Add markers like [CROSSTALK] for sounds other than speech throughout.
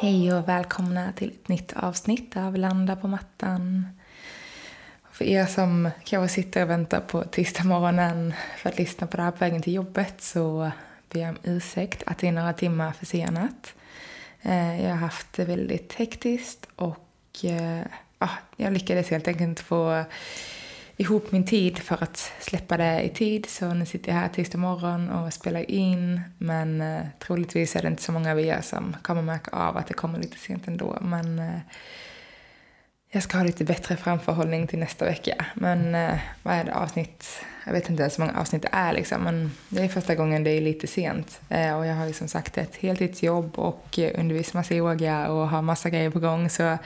Hej och välkomna till ett nytt avsnitt av Landa på mattan. För er som kanske sitter och väntar på tisdag morgonen för att lyssna på det här på vägen till jobbet så ber jag om ursäkt att det är några timmar försenat. Eh, jag har haft det väldigt hektiskt och eh, ah, jag lyckades helt enkelt inte få ihop min tid för att släppa det i tid. Så nu sitter jag här tisdag morgon och spelar in. Men eh, troligtvis är det inte så många av er som kommer märka av att det kommer lite sent ändå. Men eh, jag ska ha lite bättre framförhållning till nästa vecka. Men eh, vad är det, avsnitt? Jag vet inte ens hur många avsnitt det är liksom. Men det är första gången det är lite sent. Eh, och jag har ju som sagt ett heltidsjobb och eh, undervisar massa yoga och har massa grejer på gång. Så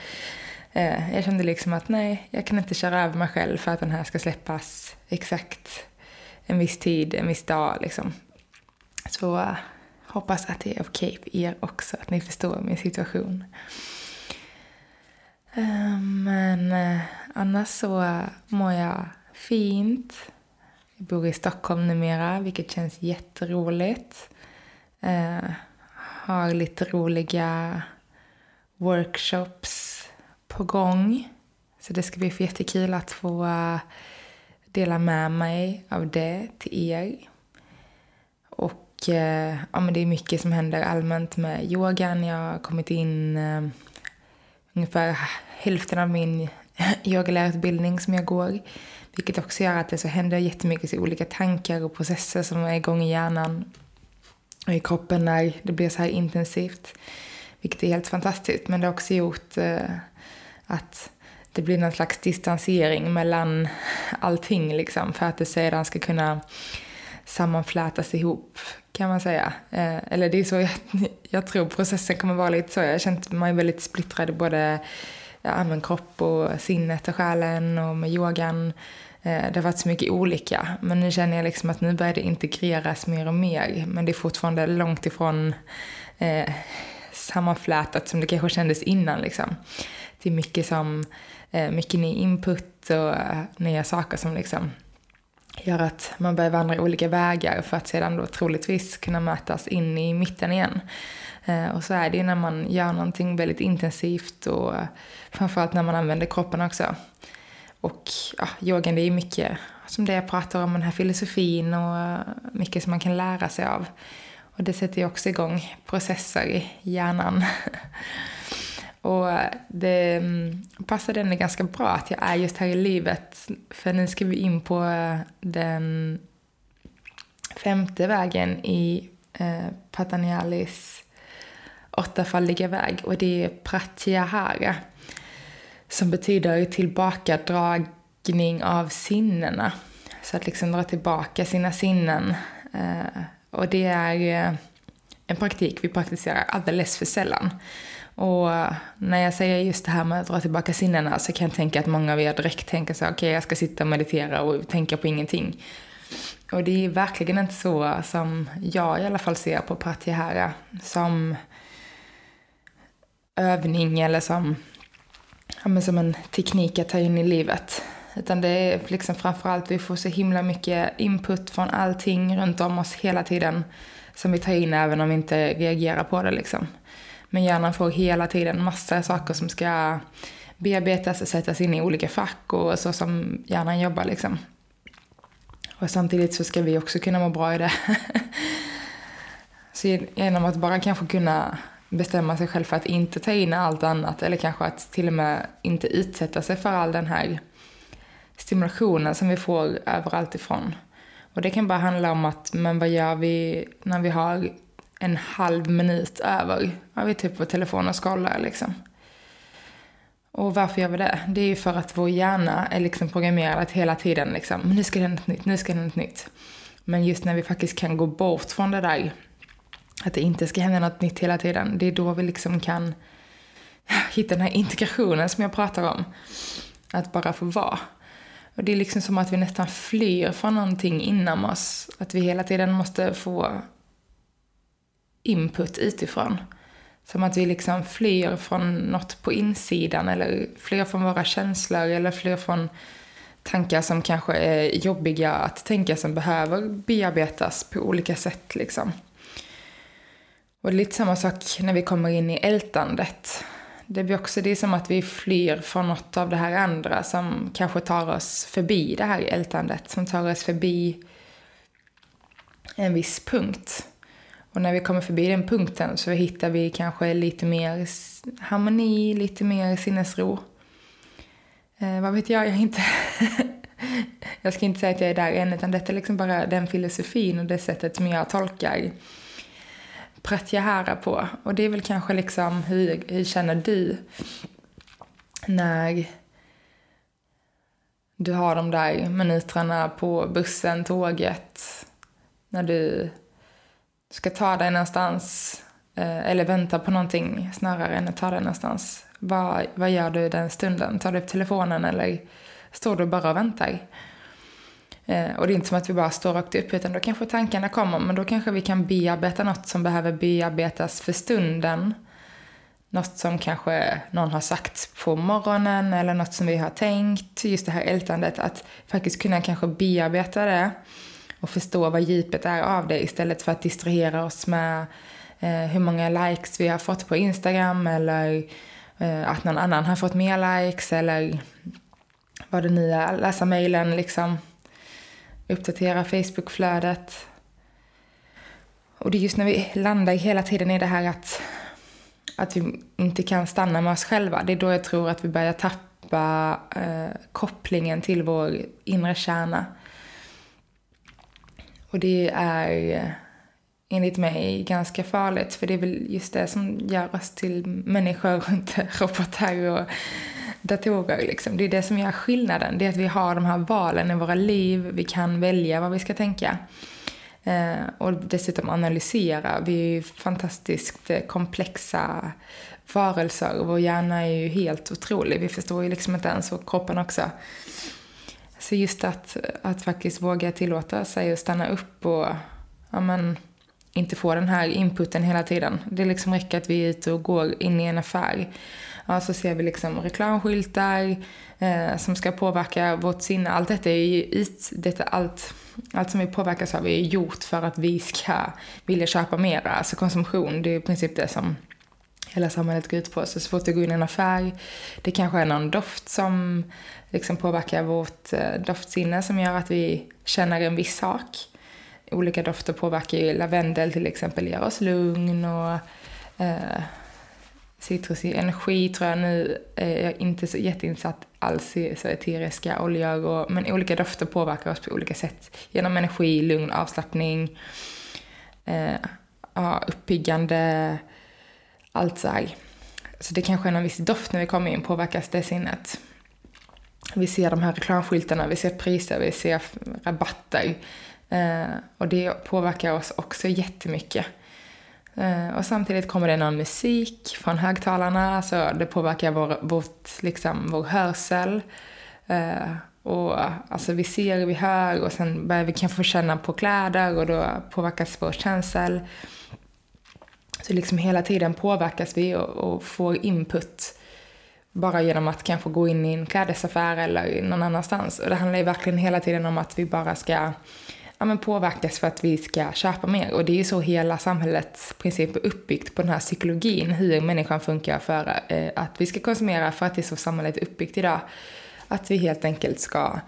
Eh, jag kände liksom att nej, jag kan inte köra över mig själv för att den här ska släppas exakt en viss tid, en viss dag liksom. Så uh, hoppas att det är okej för er också, att ni förstår min situation. Uh, men uh, annars så mår jag fint. Jag bor i Stockholm numera, vilket känns jätteroligt. har lite roliga workshops på gång. Så det ska bli jättekul att få eh, dela med mig av det till er. Och eh, ja, men det är mycket som händer allmänt med yogan. Jag har kommit in eh, ungefär hälften av min [LAUGHS] yogalärarutbildning som jag går. Vilket också gör att det så händer jättemycket så olika tankar och processer som är igång i hjärnan och i kroppen när det blir så här intensivt. Vilket är helt fantastiskt. Men det har också gjort eh, att det blir någon slags distansering mellan allting liksom för att det sedan ska kunna sammanflätas ihop kan man säga. Eh, eller det är så [LAUGHS] jag, jag, tror processen kommer vara lite så. Jag har känt mig väldigt splittrad i både ja, men kropp och sinnet och själen och med yogan. Eh, det har varit så mycket olika. Men nu känner jag liksom att nu börjar det integreras mer och mer. Men det är fortfarande långt ifrån eh, sammanflätat som det kanske kändes innan liksom det är mycket som, eh, mycket ny input och eh, nya saker som liksom gör att man börjar vandra olika vägar för att sedan då troligtvis kunna mötas in i mitten igen. Eh, och så är det ju när man gör någonting väldigt intensivt och framförallt när man använder kroppen också. Och ja, yogan det är ju mycket som det jag pratar om, den här filosofin och mycket som man kan lära sig av. Och det sätter ju också igång processer i hjärnan. [LAUGHS] Och eh, det mm, passade henne ganska bra att jag är just här i livet. För nu ska vi in på eh, den femte vägen i eh, Patanjalis åttafaldiga väg. Och det är Pratyahara. Som betyder tillbakadragning av sinnena. Så att liksom dra tillbaka sina sinnen. Eh, och det är eh, en praktik vi praktiserar alldeles för sällan. Och eh, när jag säger just det här med att dra tillbaka sinnena så kan jag tänka att många av er direkt tänker så okej okay, jag ska sitta och meditera och tänka på ingenting. Och det är verkligen inte så som jag i alla fall ser på pratyahara som övning eller som, ja, men som en teknik att ta in i livet. Utan det är liksom framförallt, vi får så himla mycket input från allting runt om oss hela tiden som vi tar in även om vi inte reagerar på det liksom. Men hjärnan får hela tiden massa saker som ska bearbetas och sättas in i olika fack och så som hjärnan jobbar liksom. Och samtidigt så ska vi också kunna må bra i det. [LAUGHS] så genom att bara kanske kunna bestämma sig själv för att inte ta in allt annat eller kanske att till och med inte utsätta sig för all den här stimulationen som vi får överallt ifrån. Och det kan bara handla om att, men vad gör vi när vi har en halv minut över. Ja, vi är typ på telefonen och scrollar liksom. Och varför gör vi det? Det är ju för att vår hjärna är liksom programmerad att hela tiden liksom, nu ska det hända något nytt, nu ska det hända något nytt. Men just när vi faktiskt kan gå bort från det där, att det inte ska hända något nytt hela tiden, det är då vi liksom kan hitta den här integrationen som jag pratar om. Att bara få vara. Och det är liksom som att vi nästan flyr från någonting inom oss. Att vi hela tiden måste få input utifrån. Som att vi liksom flyr från något på insidan eller flyr från våra känslor eller flyr från tankar som kanske är jobbiga att tänka som behöver bearbetas på olika sätt liksom. Och det är lite samma sak när vi kommer in i ältandet. Det blir också det är som att vi flyr från något av det här andra som kanske tar oss förbi det här ältandet, som tar oss förbi en viss punkt. Och när vi kommer förbi den punkten så hittar vi kanske lite mer harmoni, lite mer sinnesro. Eh, vad vet jag, jag är inte... [LAUGHS] jag ska inte säga att jag är där än, utan detta är liksom bara den filosofin och det sättet som jag tolkar Pratyahara på. Och det är väl kanske liksom, hur, hur känner du när du har de där minuterna på bussen, tåget, när du ska ta dig någonstans eh, eller vänta på någonting snarare än att ta dig någonstans. Vad, vad gör du den stunden? Tar du upp telefonen eller står du bara och väntar? Eh, och det är inte som att vi bara står rakt upp utan då kanske tankarna kommer men då kanske vi kan bearbeta något som behöver bearbetas för stunden. Något som kanske någon har sagt på morgonen eller något som vi har tänkt. Just det här ältandet, att faktiskt kunna kanske bearbeta det och förstå vad djupet är av det istället för att distrahera oss med eh, hur många likes vi har fått på Instagram eller eh, att någon annan har fått mer likes eller vad det nu är, läsa mejlen liksom, uppdatera Facebookflödet. Och det är just när vi landar hela tiden i det här att, att vi inte kan stanna med oss själva, det är då jag tror att vi börjar tappa eh, kopplingen till vår inre kärna. Och det är eh, enligt mig ganska farligt för det är väl just det som gör oss till människor [LAUGHS] och inte robotar och datorer. Liksom. Det är det som gör skillnaden. Det är att vi har de här valen i våra liv. Vi kan välja vad vi ska tänka. Eh, och dessutom analysera. Vi är ju fantastiskt eh, komplexa varelser. Vår hjärna är ju helt otrolig. Vi förstår ju liksom inte ens och kroppen också. Så just att, att faktiskt våga tillåta sig att stanna upp och ja, men, inte få den här inputen hela tiden. Det liksom räcker att vi är ute och går in i en affär. Ja, så ser vi liksom reklamskyltar eh, som ska påverka vårt sinne. Allt detta är ju it, detta, allt, allt som vi påverkas av är gjort för att vi ska vilja köpa mera. Alltså konsumtion, det är i princip det som hela samhället går ut på. Så, så fort du går in i en affär, det kanske är någon doft som liksom påverkar vårt eh, doftsinne som gör att vi känner en viss sak. Olika dofter påverkar ju lavendel till exempel, ger oss lugn och eh, citrusig energi tror jag nu. är jag inte så jätteinsatt alls i så eteriska oljor och, men olika dofter påverkar oss på olika sätt. Genom energi, lugn, avslappning, eh, ja, uppiggande, allt så här. Så det kanske är någon viss doft när vi kommer in påverkas det sinnet. Vi ser de här reklamskyltarna, vi ser priser, vi ser rabatter. Eh, och det påverkar oss också jättemycket. Eh, och samtidigt kommer det någon musik från högtalarna, så det påverkar vår, vårt, liksom, vår hörsel. Eh, och alltså vi ser, vi hör och sen börjar vi kanske få känna på kläder och då påverkas vår känsel. Så liksom hela tiden påverkas vi och, och får input bara genom att kanske gå in i en klädesaffär eller någon annanstans. Och det handlar ju verkligen hela tiden om att vi bara ska ja, men påverkas för att vi ska köpa mer. Och det är ju så hela samhällets princip är uppbyggt på den här psykologin, hur människan funkar för eh, att vi ska konsumera för att det är så samhället är uppbyggt idag. Att vi helt enkelt ska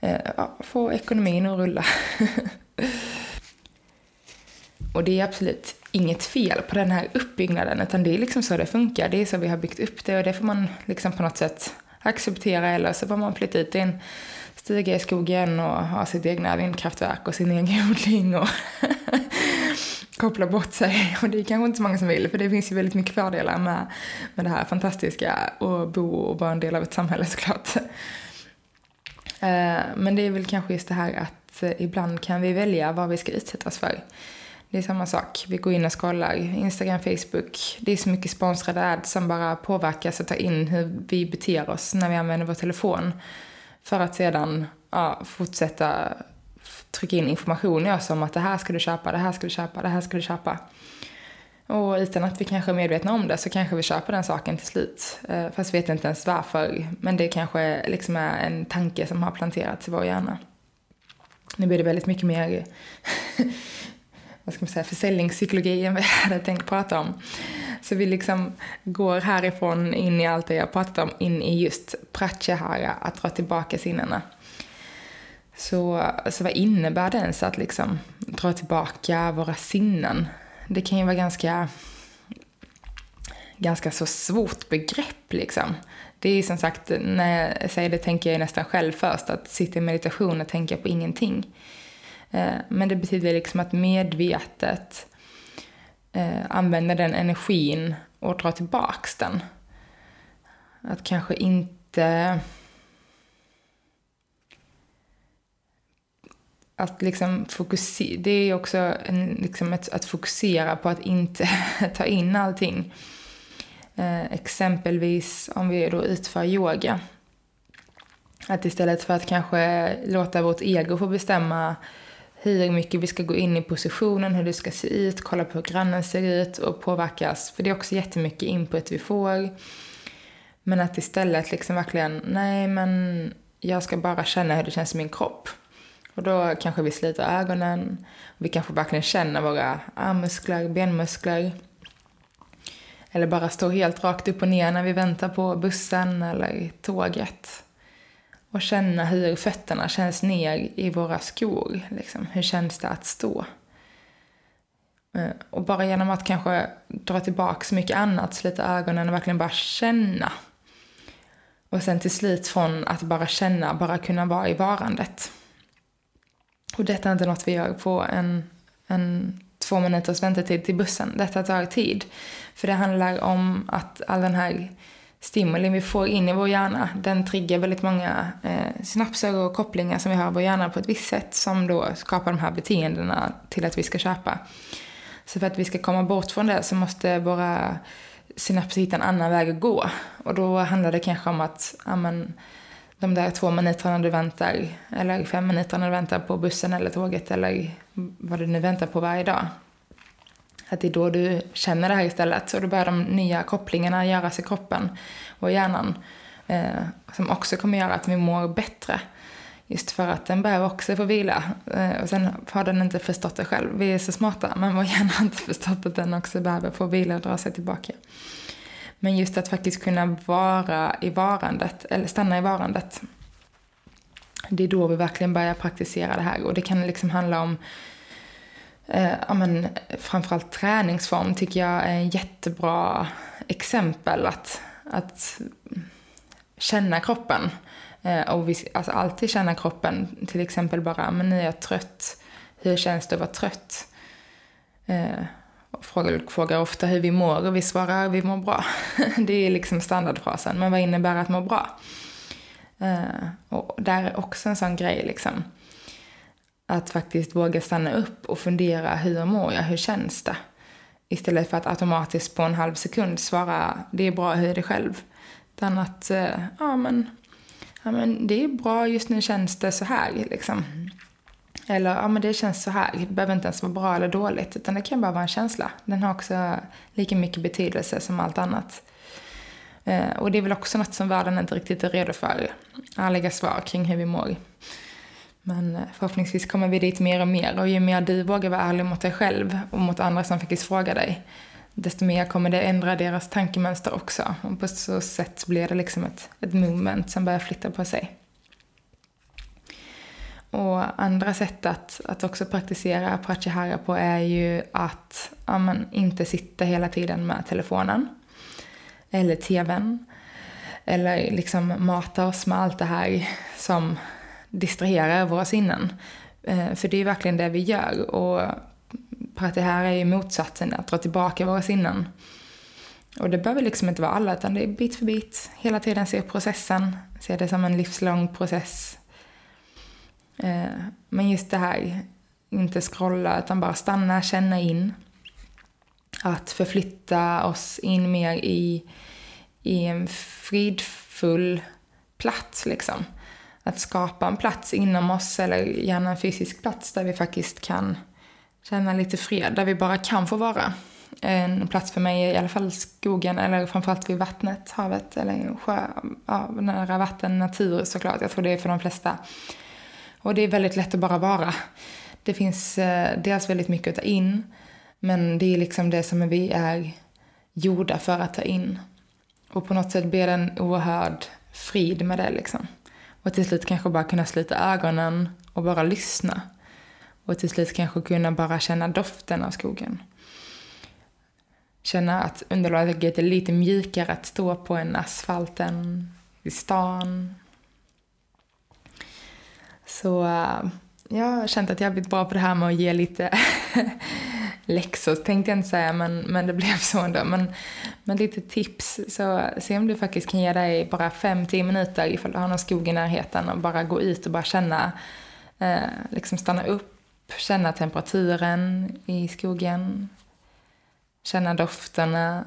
eh, ja, få ekonomin att rulla. [LAUGHS] och det är absolut inget fel på den här uppbyggnaden, utan det är liksom så det funkar. Det är så vi har byggt upp det och det får man liksom på något sätt acceptera eller så får man flytta ut i en stiga i skogen och ha sitt egna vindkraftverk och sin egen [LAUGHS] odling och [LAUGHS] koppla bort sig. Och det är kanske inte så många som vill, för det finns ju väldigt mycket fördelar med, med det här fantastiska och bo och vara en del av ett samhälle såklart. Eh, men det är väl kanske just det här att eh, ibland kan vi välja vad vi ska utsättas för. Det är samma sak. Vi går in och scrollar. Instagram, Facebook. Det är så mycket sponsrade ads som bara påverkas och tar in hur vi beter oss när vi använder vår telefon. För att sedan ja, fortsätta trycka in information i oss om att det här ska du köpa, det här ska du köpa, det här ska du köpa. Och utan att vi kanske är medvetna om det så kanske vi köper den saken till slut. Eh, fast vi vet inte ens varför. Men det kanske liksom är en tanke som har planterats i vår hjärna. Nu blir det väldigt mycket mer vad ska man säga, försäljningspsykologi än vad jag hade tänkt prata om. Så vi liksom går härifrån in i allt det jag pratat om, in i just pratyahara, att dra tillbaka sinnena. Så, så vad innebär det ens att liksom dra tillbaka våra sinnen? Det kan ju vara ganska, ganska så svårt begrepp liksom. Det är som sagt, när jag säger det tänker jag nästan själv först, att sitta i meditation och tänka på ingenting. Eh, men det betyder liksom att medvetet eh, använda den energin och dra tillbaks den. Att kanske inte... Att liksom fokusera, det är också en, liksom ett, att fokusera på att inte [LAUGHS] ta in allting. Eh, exempelvis om vi då utför yoga. Att istället för att kanske låta vårt ego få bestämma hur mycket vi ska gå in i positionen, hur det ska se ut, kolla på hur grannen ser ut och påverkas. För det är också jättemycket input vi får. Men att istället liksom verkligen, nej men jag ska bara känna hur det känns i min kropp. Och då kanske vi sliter ögonen, vi kanske verkligen känner våra armmuskler, benmuskler. Eller bara står helt rakt upp och ner när vi väntar på bussen eller tåget och känna hur fötterna känns ner i våra skor. Liksom. Hur känns det att stå? Eh, och bara genom att kanske dra tillbaka så mycket annat, slita ögonen och verkligen bara känna. Och sen till slut från att bara känna, bara kunna vara i varandet. Och detta är inte något vi gör på en, en två minuters väntetid till bussen. Detta tar tid. För det handlar om att all den här Stimuli vi får in i vår hjärna, den triggar väldigt många eh, synapser och kopplingar som vi har i vår hjärna på ett visst sätt som då skapar de här beteendena till att vi ska köpa. Så för att vi ska komma bort från det så måste våra synapser hitta en annan väg att gå. Och då handlar det kanske om att, amen, de där två minuterna du väntar, eller fem minuterna när du väntar på bussen eller tåget eller vad du nu väntar på varje dag. Att det är då du känner det här istället. Så då börjar de nya kopplingarna göras i kroppen och hjärnan. Eh, som också kommer göra att vi mår bättre. Just för att den behöver också få vila. Eh, och sen har den inte förstått det själv. Vi är så smarta, men vår hjärna har inte förstått att den också behöver få vila och dra sig tillbaka. Men just att faktiskt kunna vara i varandet, eller stanna i varandet. Det är då vi verkligen börjar praktisera det här. Och det kan liksom handla om eh, ja, men, framförallt träningsform tycker jag är en jättebra exempel att, att känna kroppen. Eh, och vi, alltså alltid känna kroppen, till exempel bara, men nu är jag trött. Hur känns det att vara trött? Eh, frågar, frågar ofta hur vi mår och vi svarar vi mår bra. [LAUGHS] det är liksom standardfrasen. Men vad innebär att må bra? Eh, och där är också en sån grej liksom. Att faktiskt våga stanna upp och fundera, hur mår jag, hur känns det? Istället för att automatiskt på en halv sekund svara, det är bra, hur är det själv? Utan att, eh, ja men, ja men det är bra, just nu känns det så här liksom. Eller, ja men det känns så här. Det behöver inte ens vara bra eller dåligt, utan det kan bara vara en känsla. Den har också lika mycket betydelse som allt annat. Eh, och det är väl också något som världen inte riktigt är redo för. Ärliga svar kring hur vi mår. Men eh, förhoppningsvis kommer vi dit mer och mer och ju mer du vågar vara ärlig mot dig själv och mot andra som faktiskt frågar dig, desto mer kommer det ändra deras tankemönster också. Och på så sätt blir det liksom ett, ett movement som börjar flytta på sig. Och andra sätt att, att också praktisera pratyahara på är ju att ja, men, inte sitta hela tiden med telefonen eller tvn. Eller liksom mata oss med allt det här som distrahera våra sinnen. Eh, för det är verkligen det vi gör. Och För att det här är ju motsatsen, att dra tillbaka våra sinnen. Och det behöver liksom inte vara alla, utan det är bit för bit. Hela tiden se processen, se det som en livslång process. Eh, men just det här, inte scrolla, utan bara stanna, känna in. Att förflytta oss in mer i, i en fridfull plats, liksom. Att skapa en plats inom oss, eller gärna en fysisk plats där vi faktiskt kan känna lite fred, där vi bara kan få vara. En plats för mig är i alla fall skogen, eller framförallt vid vattnet, havet, eller sjö, ja, nära vatten, natur såklart. Jag tror det är för de flesta. Och det är väldigt lätt att bara vara. Det finns eh, dels väldigt mycket att ta in, men det är liksom det som vi är gjorda för att ta in. Och på något sätt blir det en oerhörd frid med det liksom. Och till slut kanske bara kunna slita ögonen och bara lyssna. Och till slut kanske kunna bara känna doften av skogen. Känna att underlaget är lite mjukare att stå på än asfalten i stan. Så eh, jag har känt att jag har blivit bra på det här med att ge lite [LAUGHS] läxor, tänkte jag inte säga, men, men det blev så ändå. Men, men lite tips, så se om du faktiskt kan ge dig bara 5-10 minuter ifall du har någon skog i närheten och bara gå ut och bara känna, eh, liksom stanna upp, känna temperaturen i skogen, känna dofterna,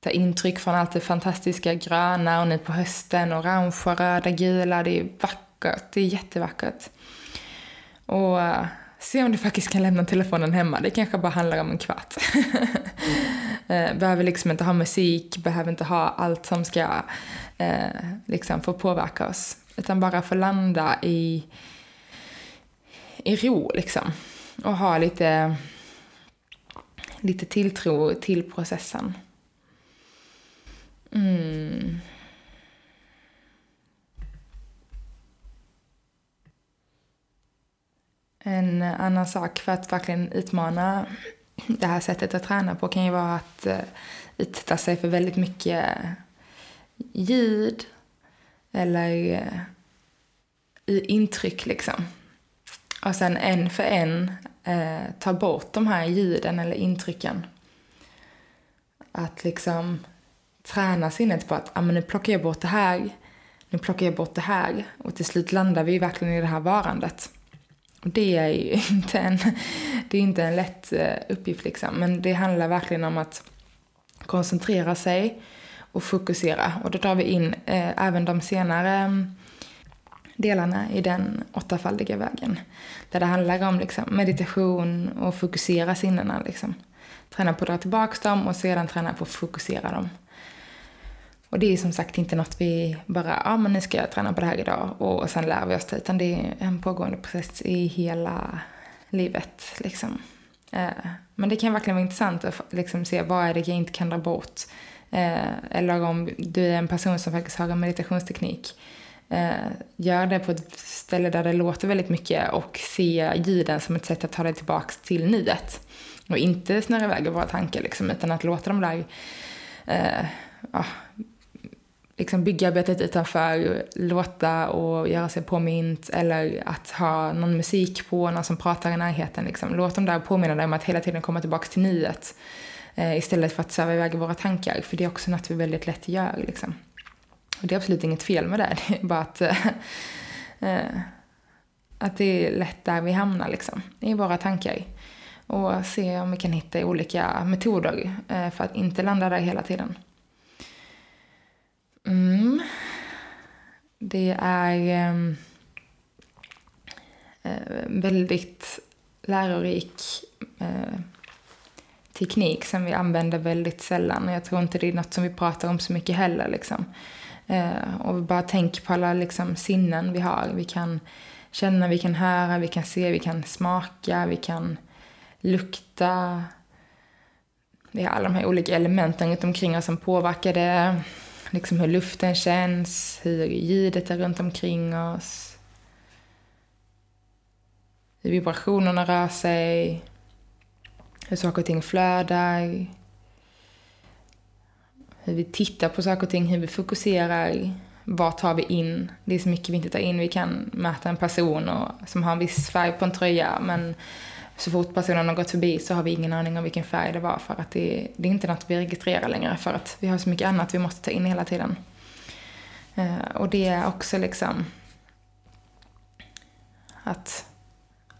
ta intryck från allt det fantastiska gröna och nu på hösten, orangea, röda, gula, det är vackert, det är jättevackert. Och se om du faktiskt kan lämna telefonen hemma, det kanske bara handlar om en kvart. uh, [LAUGHS] behöver liksom inte ha musik, behöver inte ha allt som ska uh, liksom få påverka oss. Utan bara få landa i, i ro liksom. Och ha lite lite tilltro till processen. Mm. En annan sak för att verkligen utmana det här sättet att träna på kan ju vara att eh, utsätta sig för väldigt mycket eh, ljud eller eh, intryck liksom. Och sen en för en eh, ta bort de här ljuden eller intrycken. Att liksom träna sinnet på att ah, men nu plockar jag bort det här, nu plockar jag bort det här och till slut landar vi verkligen i det här varandet. Och det är ju [LAUGHS] inte en, det är inte en lätt eh, uppgift liksom, men det handlar verkligen om att koncentrera sig och fokusera. Och då tar vi in eh, även de senare mm, delarna i den åttafaldiga vägen. Där det handlar om liksom, meditation och fokusera sinnena. Liksom. Träna på att dra tillbaka dem och sedan träna på att fokusera dem. Och det är som sagt inte något vi bara, ja ah, men nu ska jag träna på det här idag och sen lär vi oss det. Utan det är en pågående process i hela livet. Liksom. Eh, men det kan verkligen vara intressant att liksom, se vad är det jag inte kan dra bort. Eh, eller om du är en person som faktiskt har en meditationsteknik eh, gör det på ett ställe där det låter väldigt mycket och se ljuden som ett sätt att ta dig tillbaka till nuet. Och inte snurra iväg i våra tankar liksom, utan att låta de där eh, ja, liksom byggarbetet utanför låta och göra sig påmint eller att ha någon musik på, någon som pratar i närheten. Liksom. Låt dem där påminna dig om att hela tiden komma tillbaka till nuet eh, istället för att sväva iväg våra tankar, för det är också något vi väldigt lätt gör. Liksom. Och det är absolut inget fel med det. [LAUGHS] Det är bara att, eh, eh, att det är lätt där vi hamnar liksom, i våra tankar. Och se om vi kan hitta olika metoder eh, för att inte landa där hela tiden. Mm. Det är ehm, eh, väldigt lärorik eh, teknik som vi använder väldigt sällan. Jag tror inte det är något som vi pratar om så mycket heller. Liksom. Eh, och bara tänk på alla liksom, sinnen vi har. Vi kan känna, vi kan höra, vi kan se, vi kan smaka, vi kan lukta. Vi har alla de här olika elementen runt omkring oss som påverkar det. Liksom hur luften känns, hur ljudet är runt omkring oss. Hur vibrationerna rör sig. Hur saker och ting flödar hur vi tittar på saker och ting, hur vi fokuserar, vad tar vi in? Det är så mycket vi inte tar in. Vi kan möta en person och, som har en viss färg på en tröja men så fort personen har gått förbi så har vi ingen aning om vilken färg det var för att det, det är inte något vi registrerar längre för att vi har så mycket annat vi måste ta in hela tiden. Eh, och det är också liksom att,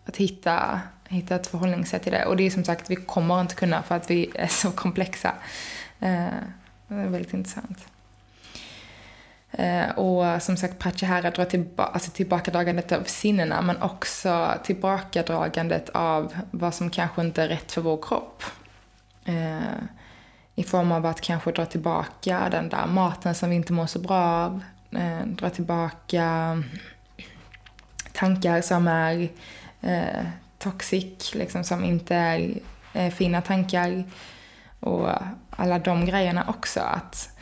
att hitta, hitta ett förhållningssätt till det. Och det är som sagt, vi kommer inte kunna för att vi är så komplexa. Eh, det är väldigt intressant. Eh, och som sagt, Pratyahara drar tillba alltså tillbakadragandet av sinnena men också tillbakadragandet av vad som kanske inte är rätt för vår kropp. Eh, I form av att kanske dra tillbaka den där maten som vi inte mår så bra av. Eh, dra tillbaka mm, tankar som är eh, toxic, liksom som inte är eh, fina tankar. Och alla de grejerna också. Att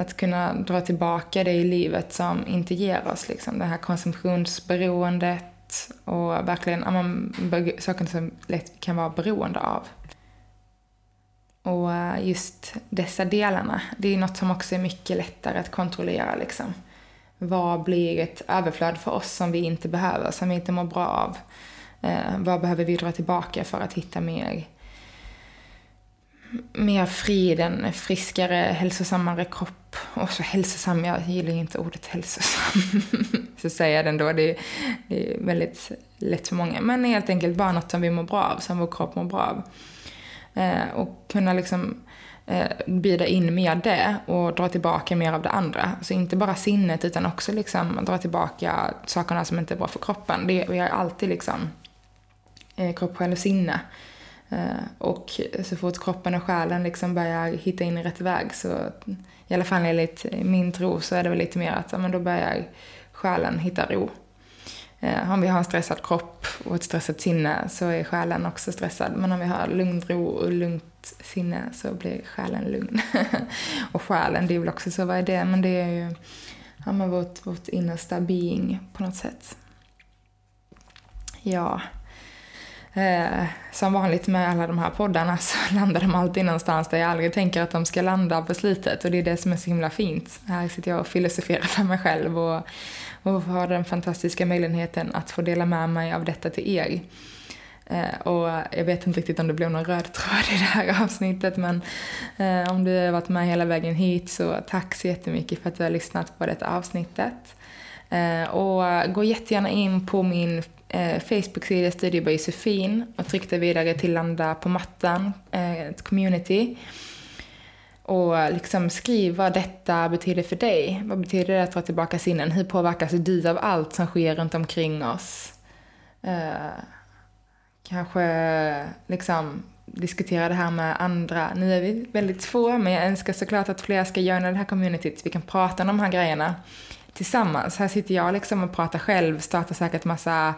att kunna dra tillbaka det i livet som inte ger oss liksom, det här konsumtionsberoendet och verkligen ja, man, saker som lätt kan vara beroende av. Och eh, just dessa delarna, det är något som också är mycket lättare att kontrollera. Liksom. Vad blir ett överflöd för oss som vi inte behöver, som vi inte mår bra av? Eh, vad behöver vi dra tillbaka för att hitta mer mer frid, en friskare, hälsosammare kropp. Och så hälsosam, jag gillar inte ordet hälsosam. [LAUGHS] så säger jag det ändå, det är, det är väldigt lätt för många. Men helt enkelt bara något som vi mår bra av, som vår kropp mår bra av. Eh, och kunna liksom eh, bjuda in mer det och dra tillbaka mer av det andra. Så inte bara sinnet utan också liksom dra tillbaka sakerna som inte är bra för kroppen. Det, vi har alltid liksom eh, kropp, själ och sinne. Eh, och så fort kroppen och själen liksom börjar hitta in i rätt väg så, i alla fall enligt min tro, så är det väl lite mer att men då börjar själen hitta ro. Eh, om vi har en stressad kropp och ett stressat sinne så är själen också stressad. Men om vi har lugn ro och lugnt sinne så blir själen lugn. [LAUGHS] och själen, det är väl också så, vad är det? Men det är ju ja, men vårt, vårt innersta being på något sätt. Ja. Eh, som vanligt med alla de här poddarna så [LAUGHS] landar de alltid någonstans där jag aldrig tänker att de ska landa på slutet och det är det som är så himla fint. Här sitter jag och filosoferar för mig själv och, och har den fantastiska möjligheten att få dela med mig av detta till er. Eh, och jag vet inte riktigt om det blev någon röd tråd i det här [LAUGHS] avsnittet men eh, om du har varit med hela vägen hit så tack så jättemycket för att du har lyssnat på detta avsnittet. Eh, och gå jättegärna in på min eh, Facebook-sida Studio by Josefin och tryckte vidare till Landa på mattan, eh, ett community. Och liksom skriv vad detta betyder för dig. Vad betyder det att dra tillbaka sinnen? Hur påverkas du av allt som sker runt omkring oss? Eh, kanske liksom diskutera det här med andra. Nu är vi väldigt få, men jag önskar såklart att fler ska göra det här communityt. Vi kan prata om de här grejerna tillsammans. Här sitter jag liksom och pratar själv, startar säkert massa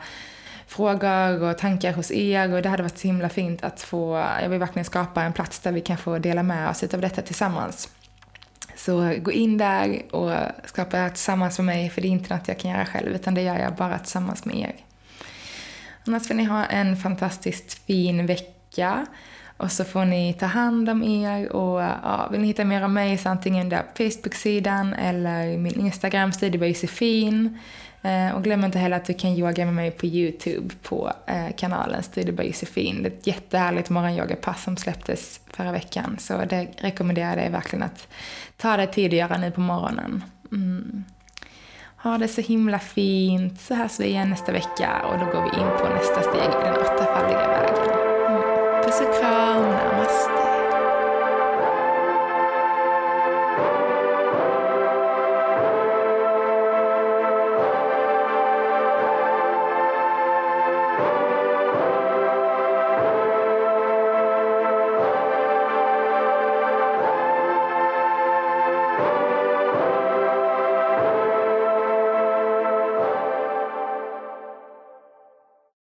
frågor och tankar hos er och det hade varit så himla fint att få, jag vill verkligen skapa en plats där vi kan få dela med oss av detta tillsammans. Så gå in där och skapa det här tillsammans med mig, för det är inte något jag kan göra själv, utan det gör jag bara tillsammans med er. Annars får ni ha en fantastiskt fin vecka. Och så får ni ta hand om er och ja, vill ni hitta mer om mig så antingen där på Facebook-sidan eller min Instagram, Studio Josefin. Eh, och glöm inte heller att du kan yoga med mig på YouTube på eh, kanalen Studio by Josefin. Det är ett jättehärligt morgonyogapass som släpptes förra veckan. Så det rekommenderar jag dig verkligen att ta dig tid att göra nu på morgonen. Mm. Ha det så himla fint. Så hörs vi igen nästa vecka och då går vi in på nästa steg i den åttafaldiga vägen. Mm. Puss och kram!